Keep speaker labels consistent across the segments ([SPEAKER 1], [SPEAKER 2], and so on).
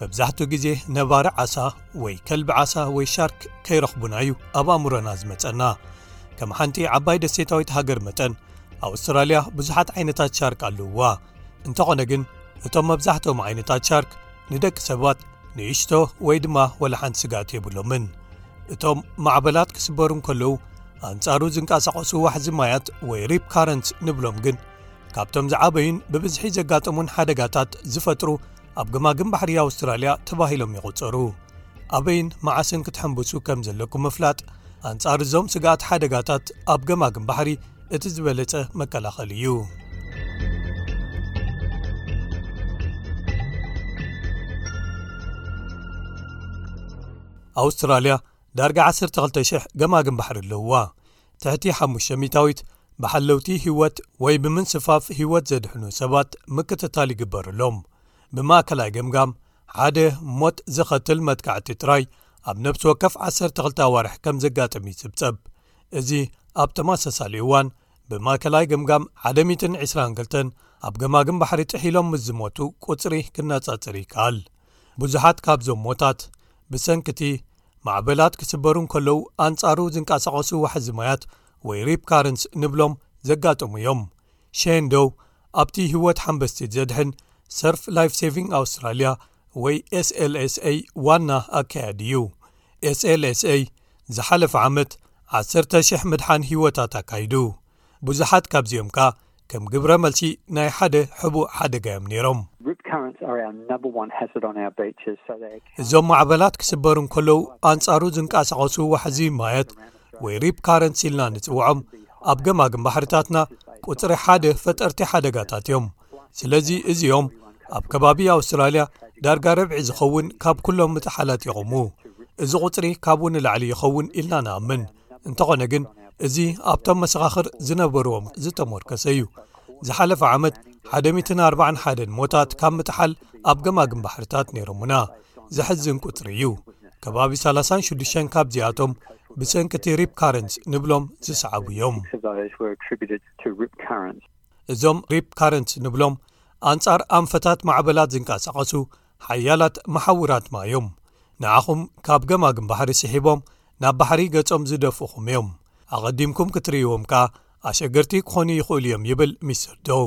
[SPEAKER 1] መብዛሕትኡ ግዜ ነባሪ ዓሳ ወይ ከልቢ ዓሳ ወይ ሻርክ ከይረኽቡና እዩ ኣብ ኣእምሮና ዝመጸና ከም ሓንቲ ዓባይ ደሴታዊት ሃገር መጠን ኣውስትራልያ ብዙሓት ዓይነታት ሻርክ ኣለዉዋ እንተኾነ ግን እቶም መብዛሕትኦም ዓይነታት ሻርክ ንደቂ ሰባት ንእሽቶ ወይ ድማ ወላሓንቲ ስጋእት የብሎምን እቶም ማዕበላት ክስበሩ እንከለዉ ኣንጻሩ ዝንቀሳቐሱ ዋሕዚ ማያት ወይ ሪፕ ካረንት ንብሎም ግን ካብቶም ዝዓበዩን ብብዝሒ ዘጋጠሙን ሓደጋታት ዝፈጥሩ ኣብ ገማግም ባሕሪ ኣውስትራልያ ተባሂሎም ይቝጸሩ ኣበይን መዓስን ክትሕምብሱ ከም ዘለኩም ምፍላጥ ኣንጻር እዞም ስግኣት ሓደጋታት ኣብ ገማግም ባሕሪ እቲ ዝበለጸ መከላኸል እዩ ኣውስትራልያ ዳርጋ 12,0000 ገማግም ባሕሪ ኣለውዋ ትሕቲ ሓሙሽተ ሚታዊት ብሓለውቲ ህይወት ወይ ብምንስፋፍ ህይወት ዘድሕኑ ሰባት ምክትታል ይግበርሎም ብማእከላይ ገምጋም ሓደ ሞት ዘኸትል መጥካዕቲ ጥራይ ኣብ ነብሲ ወከፍ 12 ኣዋርሒ ከም ዘጋጥም ይጽብጸብ እዚ ኣብ ተማሳሳሊ እዋን ብማእከላይ ገምጋም 122 ኣብ ገማግም ባሕሪ ጥሒሎም ምስ ዝሞቱ ቁጽሪ ክነጻጽር ይከኣል ብዙሓት ካብዞም ሞታት ብሰንኪቲ ማዕበላት ክስበሩ እንከለዉ ኣንጻሩ ዝንቀሳቐሱ ዋሕዚ ማያት ወይ ሪፕ ካረንትስ ንብሎም ዘጋጠሙ እዮም ሸን ዶው ኣብቲ ህይወት ሓንበስቲ ዘድሕን ሰርፍ ላይፍ ሰቪንግ ኣውስትራልያ ወይ slsa ዋና ኣካያዲ እዩ slsa ዝሓለፈ ዓመት 1,0000 ምድሓን ህይወታት ኣካይዱ ብዙሓት ካብዚኦም ከኣ ከም ግብረ መልሲ ናይ ሓደ ሕቡእ ሓደጋ እዮም ነይሮም እዞም ማዕበላት ክስበሩ እንከለዉ ኣንጻሩ ዝንቀሳቐሱ ዋሕዚ ማያት ወይ ሪፕ ካረንት ሲልና ንጽውዖም ኣብ ገማግም ባሕርታትና ቁፅሪ ሓደ ፈጠርቲ ሓደጋታት እዮም ስለዚ እዚኦም ኣብ ከባቢ ኣውስትራልያ ዳርጋ ረብዒ ዝኸውን ካብ ኩሎም ምጥሓላት ይቕሙ እዚ ቝፅሪ ካብኡ ንላዕሊ ይኸውን ኢልና ንኣምን እንተኾነ ግን እዚ ኣብቶም መሰኻኽር ዝነበርዎም ዝተሞርከሰ እዩ ዝሓለፈ ዓመት ሓ4ሓን ሞታት ካብ ምጥሓል ኣብ ገማግም ባሕርታት ነይሮምና ዘሕዝን ቁፅሪ እዩ ከባቢ 36ዱሽ ካብ ዚኣቶም ብሰንኪ እቲ ሪፕ ካረንስ ንብሎም ዝሰዕቡ እዮም እዞም ሪፕ ካረንስ ንብሎም ኣንጻር ኣንፈታት ማዕበላት ዝንቀሳቐሱ ሓያላት መሓውራት ማይ እዮም። ንዓኹም ካብ ገማግም ባሕሪ ስሒቦም ናብ ባሕሪ ገጾም ዝደፍኡኹም እዮም። ኣቐዲምኩም ክትርእይዎም ከኣ ኣሸገርቲ ክኾኑ ይኽእሉ እዮም ይብል ሚስተር ዶው።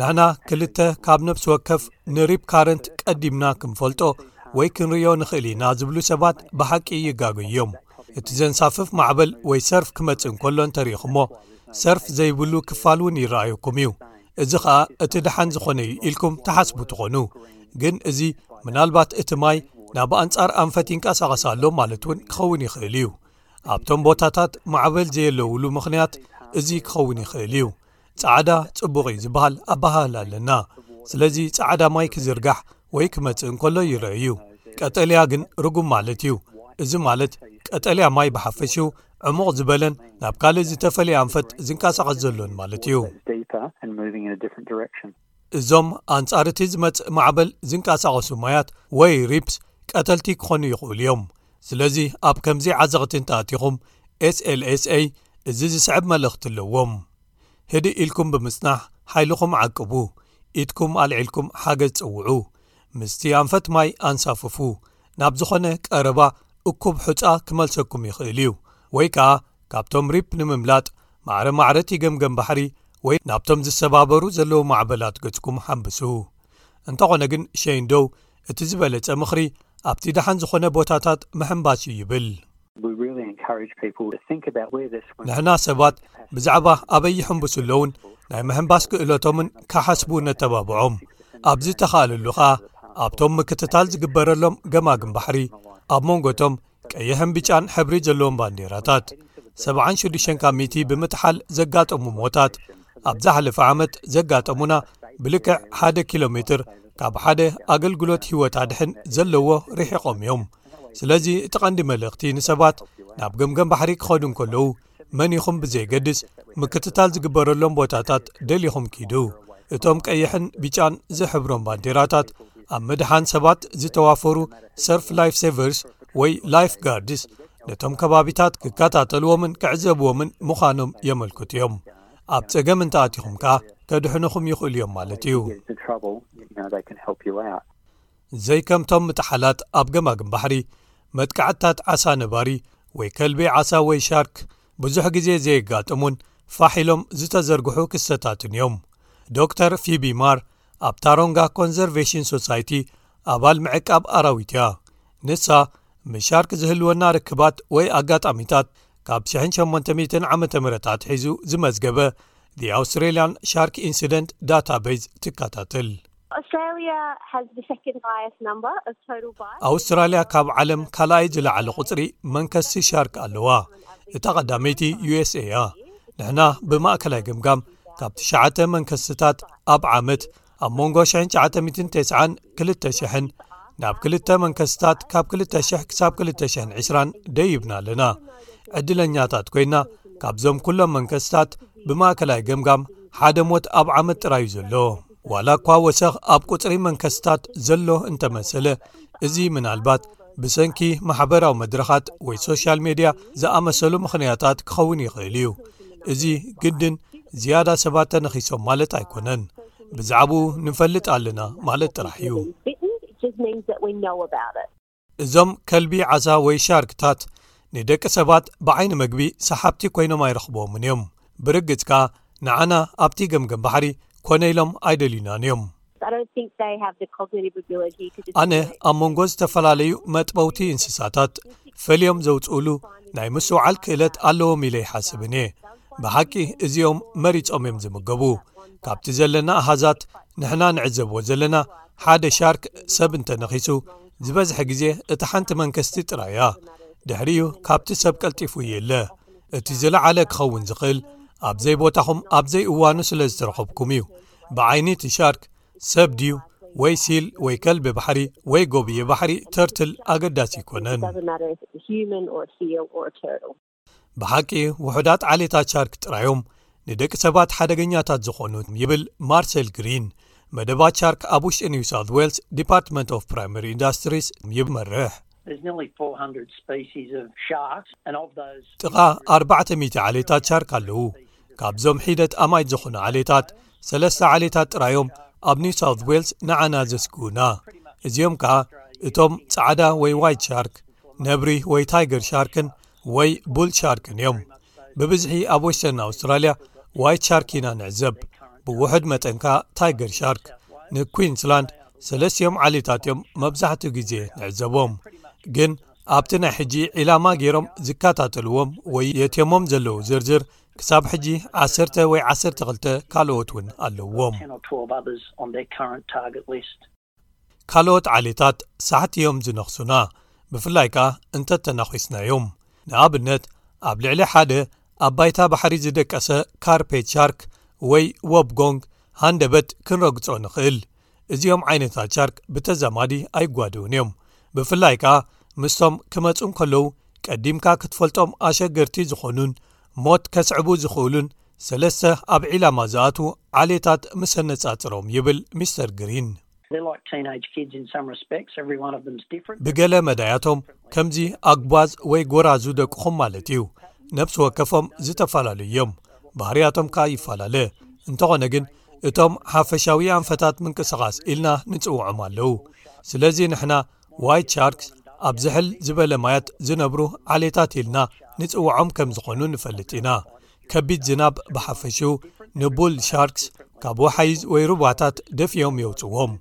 [SPEAKER 1] ንሕና ክልተ ካብ ነፍሲ ወከፍ ንሪፕ ካረንት ቀዲምና ክንፈልጦ ወይ ክንርእዮ ንኽእል ኢና ዝብሉ ሰባት ብሓቂ ይጋገዩ እዮም። እቲ ዘንሳፍፍ ማዕበል ወይ ሰርፍ ክመጽእ እንከሎ እንተርኢኹሞ፣ ሰርፍ ዘይብሉ ክፋል እውን ይረኣየኩም እዩ። እዚ ኸኣ እቲ ደሓን ዝዀነ እዩ ኢልኩም ትሓስቡ ትዀኑ ግን እዚ ምናልባት እቲ ማይ ናብ ኣንጻር ኣንፈት ይንቀሳቐስ ኣሎ ማለት እውን ክኸውን ይኽእል እዩ ኣብቶም ቦታታት ማዕበል ዘየለውሉ ምኽንያት እዚ ክኸውን ይኽእል እዩ ጻዕዳ ጽቡቕ እዩ ዝበሃል ኣባህህል ኣለና ስለዚ ጻዕዳ ማይ ክዝርጋሕ ወይ ክመጽእ እንከሎ ይረአ እዩ ቀጠልያ ግን ርጉም ማለት እዩ እዚ ማለት ቀጠልያ ማይ ብሓፈሽው ዕሙቕ ዝበለን ናብ ካልእ ዝተፈለየ ኣንፈት ዝንቀሳቐስ ዘሎን ማለት እዩ እዞም ኣንጻር እቲ ዝመጽእ ማዕበል ዝንቀሳቐሱ ማያት ወይ ሪፕስ ቀተልቲ ክኾኑ ይኽእሉ እዮም ስለዚ ኣብ ከምዚ ዓዘኽቲ እንተኣቲኹም slsa እዚ ዝስዕብ መልእኽቲ ኣለዎም ህድእ ኢልኩም ብምጽናሕ ሓይልኹም ዓቅቡ ኢትኩም ኣልዒልኩም ሓገዝ ጽውዑ ምስቲ ኣንፈት ማይ ኣንሳፍፉ ናብ ዝኾነ ቀረባ እኩብ ሑጻ ክመልሰኩም ይኽእል እዩ ወይ ከኣ ካብቶም ሪፕ ንምምላጥ ማዕረ ማዕረ እቲ ገምገም ባሕሪ ወይ ናብቶም ዝሰባበሩ ዘለዉ ማዕበላት ገጽኩም ሓምብሱ እንተኾነ ግን ሸይንዶው እቲ ዝበለጸ ምኽሪ ኣብቲ ደሓን ዝኾነ ቦታታት ምሕምባስ እዩ ይብል ንሕና ሰባት ብዛዕባ ኣበይ ይሕምብሱ ኣለዉን ናይ ምሕምባስ ክእለቶምን ካሓስቡ ነተባብዖም ኣብ ዝተኻእለሉ ኸኣ ኣብቶም ምክትታል ዝግበረሎም ገማግም ባሕሪ ኣብ መንጎቶም ቀይሕን ብጫን ሕብሪ ዘለዎም ባንዴራታት 7ብ6ካ ሚቲ ብምትሓል ዘጋጠሙ ሞታት ኣብ ዛሓለፈ ዓመት ዘጋጠሙና ብልክዕ ሓደ ኪሎ ሜትር ካብ ሓደ ኣገልግሎት ህይወት ኣድሕን ዘለዎ ርሒቖም እዮም ስለዚ እቲ ቐንዲ መልእኽቲ ንሰባት ናብ ገምገም ባሕሪ ክኸዱ እንከለዉ መን ኢኹም ብዘይገድስ ምክትታል ዝግበረሎም ቦታታት ደሊኹም ኪዱ እቶም ቀይሕን ቢጫን ዝሕብሮም ባንዴራታት ኣብ ምድሓን ሰባት ዝተዋፈሩ ሰርፍ ላይፍ ሰቨርስ ወይ ላይፍ ጋርድስ ነቶም ከባቢታት ክከታተልዎምን ክዕዘብዎምን ምዃኖም የመልክቱ እዮም ኣብ ጸገም እንተኣትኹም ከኣ ከድሕንኹም ይኽእሉ እዮም ማለት እዩ ዘይከምቶም ምጥሓላት ኣብ ገማግም ባሕሪ፣ መጥቃዕትታት ዓሳ ነባሪ ወይ ከልቢ ዓሳ ወይ ሻርክ ብዙሕ ግዜ ዘየጋጥሙን ፋሕ ኢሎም ዝተዘርግሑ ክስተታትን እዮም። ዶክተር ፊቢ ማር ኣብ ታሮንጋ ኮንዘርቬሽን ሶሳይቲ ኣባል ምዕቃብ ኣራዊት እያ። ንሳ፣ ምስ ሻርክ ዝህልወና ርክባት ወይ ኣጋጣሚታት ካብ 1800 ዓ.ም ኣትሒዙ ዝመዝገበ The Australian Shark Incident Database ትከታተል። ኣውስትራልያ ካብ ዓለም ካልኣይ ዝለዓለ ቝጽሪ መንከስቲ ሻርክ ኣለዋ እታ ቐዳመይቲ usa እያ ንሕና ብማእከላይ ግምጋም ካብ ትሽተ መንከስትታት ኣብ ዓመት ኣብ መንጎ 992000 ናብ ክልተ መንከስትታት ካብ 2000 ክሳብ 220 ደይብና ኣለና ዕድለኛታት ኰይና ካብዞም ኵሎም መንከስትታት ብማእከላይ ገምጋም ሓደ ሞት ኣብ ዓመት ጥራይ እዩ ዘሎ ዋላ እኳ ወሰኽ ኣብ ቁጽሪ መንከስታት ዘሎ እንተ መሰለ እዚ ምናልባት ብሰንኪ ማሕበራዊ መድረኻት ወይ ሶሻል ሜድያ ዝኣመሰሉ ምኽንያታት ክኸውን ይኽእል እዩ እዚ ግድን ዝያዳ ሰባት ተነኺሶም ማለት ኣይኮነን ብዛዕባኡ ንፈልጥ ኣለና ማለት ጥራሕ እዩ። እዞም ከልቢ ዓሳ ወይ ሻርክ ታት ንደቂ ሰባት ብዓይኒ መግቢ ሰሓብቲ ኮይኖም ኣይረኽብዎምን እዮም ብርግጽ ከኣ ንዓና ኣብቲ ገምገም ባሕሪ ኮነ ኢሎም ኣይደልዩናን እዮም ኣነ ኣብ መንጎ ዝተፈላለዩ መጥበውቲ እንስሳታት ፈልዮም ዘውፅኡሉ ናይ ምስውዓል ክእለት ኣለዎም ኢለ ይሓስብን እየ ብሓቂ እዚኦም መሪፆም እዮም ዝምገቡ ካብቲ ዘለና ኣሃዛት ንሕና ንዕዘብዎ ዘለና ሓደ ሻርክ ሰብ እንተነኺሱ ዝበዝሐ ግዜ እታ ሓንቲ መንከስቲ ጥራይ እያ ድሕሪኡ ካብቲ ሰብ ቀልጢፉ እይለ እቲ ዝለዓለ ክኸውን ዝኽእል ኣብ ዘይ ቦታኹም ኣብ ዘይ እዋኑ ስለ ዝተረኸብኩም እዩ ብዓይኒ እቲ ሻርክ ሰብ ድዩ ወይ ሲል ወይ ከልቢ ባሕሪ ወይ ጎብይ ባሕሪ ተርትል ኣገዳሲ ኣይኮነን ብሓቂ ውሑዳት ዓሌታት ሻርክ ጥራዮም ንደቂ ሰባት ሓደገኛታት ዝኾኑ ይብል ማርሰል ግሪን መደባት ሻርክ ኣብ ውሽጢ ኒው ሳውት ዌልስ ዲፓርትመንት ኦፍ ፕራይመሪ ኢንዳስትሪስ ይመርሕ ጥቓ 400 ዓሌታት ሻርክ ኣለዉ ካብዞም ሒደት ኣማይት ዝኾኑ ዓሌታት ሰለስተ ዓሌታት ጥራዮም ኣብ ኒው ሳውት ዌልስ ንዓና ዘስግኡና እዚኦም ከኣ እቶም ጻዕዳ ወይ ዋይት ሻርክ ነብሪ ወይ ታይገር ሻርክን ወይ ቡል ሻርክን እዮም ብብዝሒ ኣብ ወሽተን ኣውስትራልያ ዋይት ሻርክ ኢና ንዕዘብ ብውሑድ መጠንካ ታይገር ሻርክ ንኩንስላንድ ሰለስትኦም ዓሌታት እዮም መብዛሕትኡ ግዜ ንዕዘቦም ግን ኣብቲ ናይ ሕጂ ዒላማ ገይሮም ዝከታተልዎም ወይ የትዮሞም ዘለዉ ዝርዝር ክሳብ ሕጂ ዓሰርተ ወይ ዓሰርተ ክልተ ካልኦት እውን ኣለዎም። ካልኦት ዓሌታት ሳሕቲ እዮም ዝነኽሱና ብፍላይ ከኣ እንተ ተናኺስናዮም ንኣብነት ኣብ ልዕሊ ሓደ ኣብ ባይታ ባሕሪ ዝደቀሰ ካርፔት ሻርክ ወይ ዎብጎንግ ሃንደበት ክንረግጾ ንኽእል እዚኦም ዓይነታት ሻርክ ብተዛማዲ ኣይጓደውን እዮም ብፍላይ ከኣ ምስቶም ክመፁን ከለዉ ቀዲምካ ክትፈልጦም ኣሸገርቲ ዝኾኑን ሞት ከስዕቡ ዝኽእሉን ሰለስተ ኣብ ዒላማ ዝኣት ዓሌታት ምሰነፃፅሮም ይብል ሚስተር ግሪን ብገለ መዳያቶም ከምዚ ኣጉባዝ ወይ ጎራዙ ደቅኹም ማለት እዩ ነብሲ ወከፎም ዝተፈላለዩ እዮም ባህርያቶም ከኣ ይፈላለ እንተኾነ ግን እቶም ሓፈሻዊ ኣንፈታት ምንቅስቓስ ኢልና ንጽውዖም ኣለዉ ስለዚ ንሕና ዋይት ሻርክስ ኣብ ዝሕል ዝበለ ማያት ዝነብሩ ዓሌታት ኢልና ንጽውዖም ከም ዝኾኑ ንፈልጥ ኢና ከቢድ ዝናብ ብሓፈሹ ንቡል ሻርክስ ካብ ወሓይዝ ወይ ሩባታት ደፍኦም የውፅዎም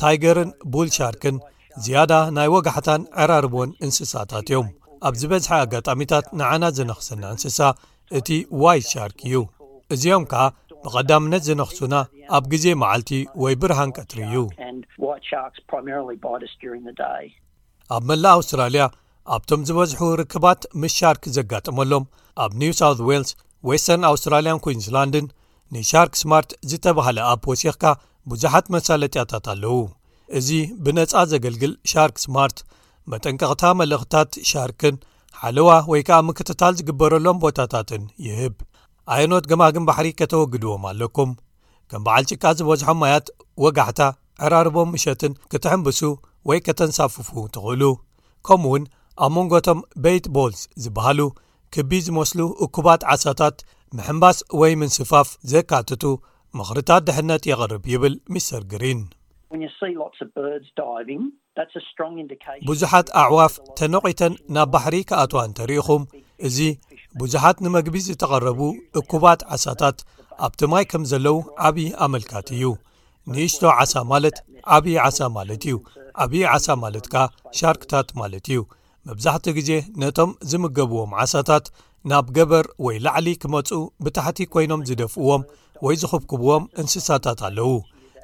[SPEAKER 1] ታይገርን ቡል ሻርክን ዝያዳ ናይ ወጋሕታን ዕራርቦን እንስሳታት እዮም ኣብ ዝበዝሐ ኣጋጣሚታት ንዓና ዝነኽሰና እንስሳ እቲ ዋይት ሻርክ እዩ እዚኦም ከኣ ብቐዳምነት ዝነኽሱና ኣብ ግዜ መዓልቲ ወይ ብርሃን ቀትሪ እዩ ኣብ መላእ ኣውስትራልያ ኣብቶም ዝበዝሑ ርክባት ምስ ሻርክ ዘጋጠመሎም ኣብ ኒው ሳው ዋልስ ወስተርን ኣውስትራልያን ኩንስላንድን ንሻርክ ስማርት ዝተባህለ ኣፕ ወሲኽካ ብዙሓት መሳለጥያታት ኣለዉ እዚ ብነፃ ዘገልግል ሻርክ ስማርት መጠንቀቕታ መልእኽታት ሻርክን ሓለዋ ወይ ከኣ ምክትታል ዝግበረሎም ቦታታትን ይህብ ኣየኖት ገማግም ባሕሪ ከተወግድዎም ኣለኩም ከም በዓል ጭቃ ዝበዝሖም ማያት ወጋሕታ ዕራርቦም ምሸትን ክትሕምብሱ ወይ ከተንሳፍፉ ትኽእሉ ከምኡ ውን ኣብ መንጎቶም ቤይት ቦልስ ዝበሃሉ ክቢ ዝመስሉ እኩባት ዓሳታት ምሕምባስ ወይ ምንስፋፍ ዘካትቱ ምኽርታት ድሕነት የቕርብ ይብል ሚስተር ግሪን ብዙሓት ኣዕዋፍ ተነቚተን ናብ ባሕሪ ክኣትዋ እንተ ርኢኹም እዚ ብዙሓት ንመግቢ ዝተቐረቡ እኩባት ዓሳታት ኣብቲ ማይ ከም ዘለዉ ዓብዪ ኣመልካቲ እዩ ንእሽቶ ዓሳ ማለት ዓብዪ ዓሳ ማለት እዩ ዓብዪ ዓሳ ማለት ከኣ ሻርክታት ማለት እዩ መብዛሕትኡ ግዜ ነቶም ዝምገብዎም ዓሳታት ናብ ገበር ወይ ላዕሊ ክመፁ ብታሕቲ ኮይኖም ዝደፍእዎም ወይ ዝኽብክብዎም እንስሳታት ኣለዉ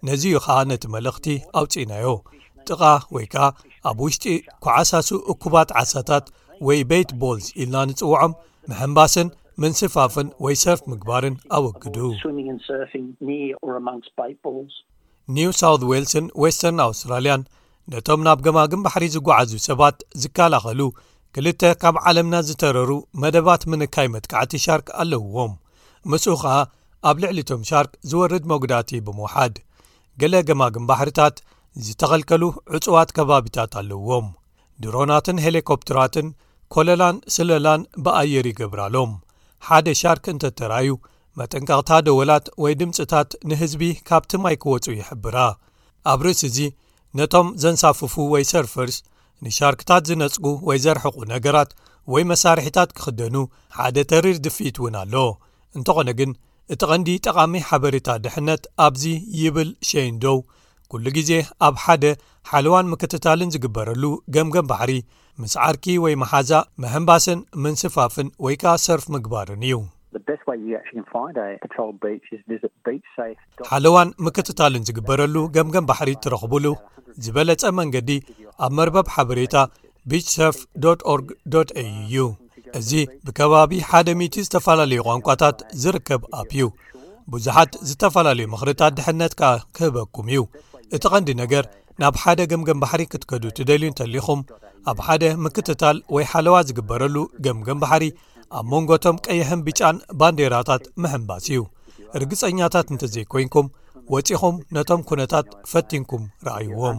[SPEAKER 1] ነዚ እዩ ኸዓ ነቲ መልእኽቲ ኣውፅእናዮ ጥቓ ወይ ከዓ ኣብ ውሽጢ ኳዓሳሱ እኩባት ዓሳታት ወይ ቤት ቦልዝ ኢልና ንፅውዖም ምሕምባስን ምንስፋፍን ወይ ሰርፍ ምግባርን ኣወግዱ ኒው ሳውት ዌልስን ዌስተርን ኣውስትራልያን ነቶም ናብ ገማግም ባሕሪ ዝጓዓዙ ሰባት ዝከላኸሉ ክልተ ካብ ዓለምና ዝተረሩ መደባት ምንካይ መጥቃዕቲ ሻርክ ኣለውዎም ምስኡ ኸኣ ኣብ ልዕሊ እቶም ሻርክ ዝወርድ መጉዳእቲ ብምውሓድ ገለ ገማግም ባሕርታት ዝተኸልከሉ ዕፁዋት ከባቢታት ኣለዎም ድሮናትን ሄሊኮፕትራትን ኮለላን ስለላን ብኣየር ይገብራሎም ሓደ ሻርክ እንተተራዩ መጠንቀቕታ ደወላት ወይ ድምፅታት ንህዝቢ ካብቲ ማይ ክወፁ ይሕብራ ኣብ ርእሲ እዚ ነቶም ዘንሳፍፉ ወይ ሰርፈርስ ንሻርክታት ዝነጽጉ ወይ ዘርሕቑ ነገራት ወይ መሳርሒታት ክኽደኑ ሓደ ተሪር ድፍኢት እውን ኣሎ እንተኾነ ግን እቲ ቐንዲ ጠቓሚ ሓበሬታ ድሕነት ኣብዚ ይብል ሸይን ዶው ኩሉ ግዜ ኣብ ሓደ ሓለዋን ምክትታልን ዝግበረሉ ገምገም ባሕሪ ምስ ዓርኪ ወይ መሓዛ ምሕንባስን ምንስፋፍን ወይ ከኣ ሰርፍ ምግባርን እዩ። ሓለዋን ምክትታልን ዝግበረሉ ገምገም ባሕሪ እትረኽቡሉ ዝበለጸ መንገዲ ኣብ መርበብ ሓበሬታ Beachsurf dot org dot au እዩ። እዚ ብከባቢ ሓደ ሚእቲ ዝተፈላለዩ ቋንቋታት ዝርከብ ኣፕ እዩ። ብዙሓት ዝተፈላለዩ ምኽርታት ድሕነት ከኣ ክህበኩም እዩ። እቲ ቀንዲ ነገር ናብ ሓደ ገምገም ባሕሪ ክትከዱ ትደልዩ እንተሊኹም ኣብ ሓደ ምክትታል ወይ ሓለዋ ዝግበረሉ ገምገም ባሕሪ ኣብ መንጎቶም ቀይሕን ብጫን ባንዴራታት ምሕምባስ እዩ ርግፀኛታት እንተዘይኮይንኩም ወፂኹም ነቶም ኩነታት ፈቲንኩም ረኣይዎም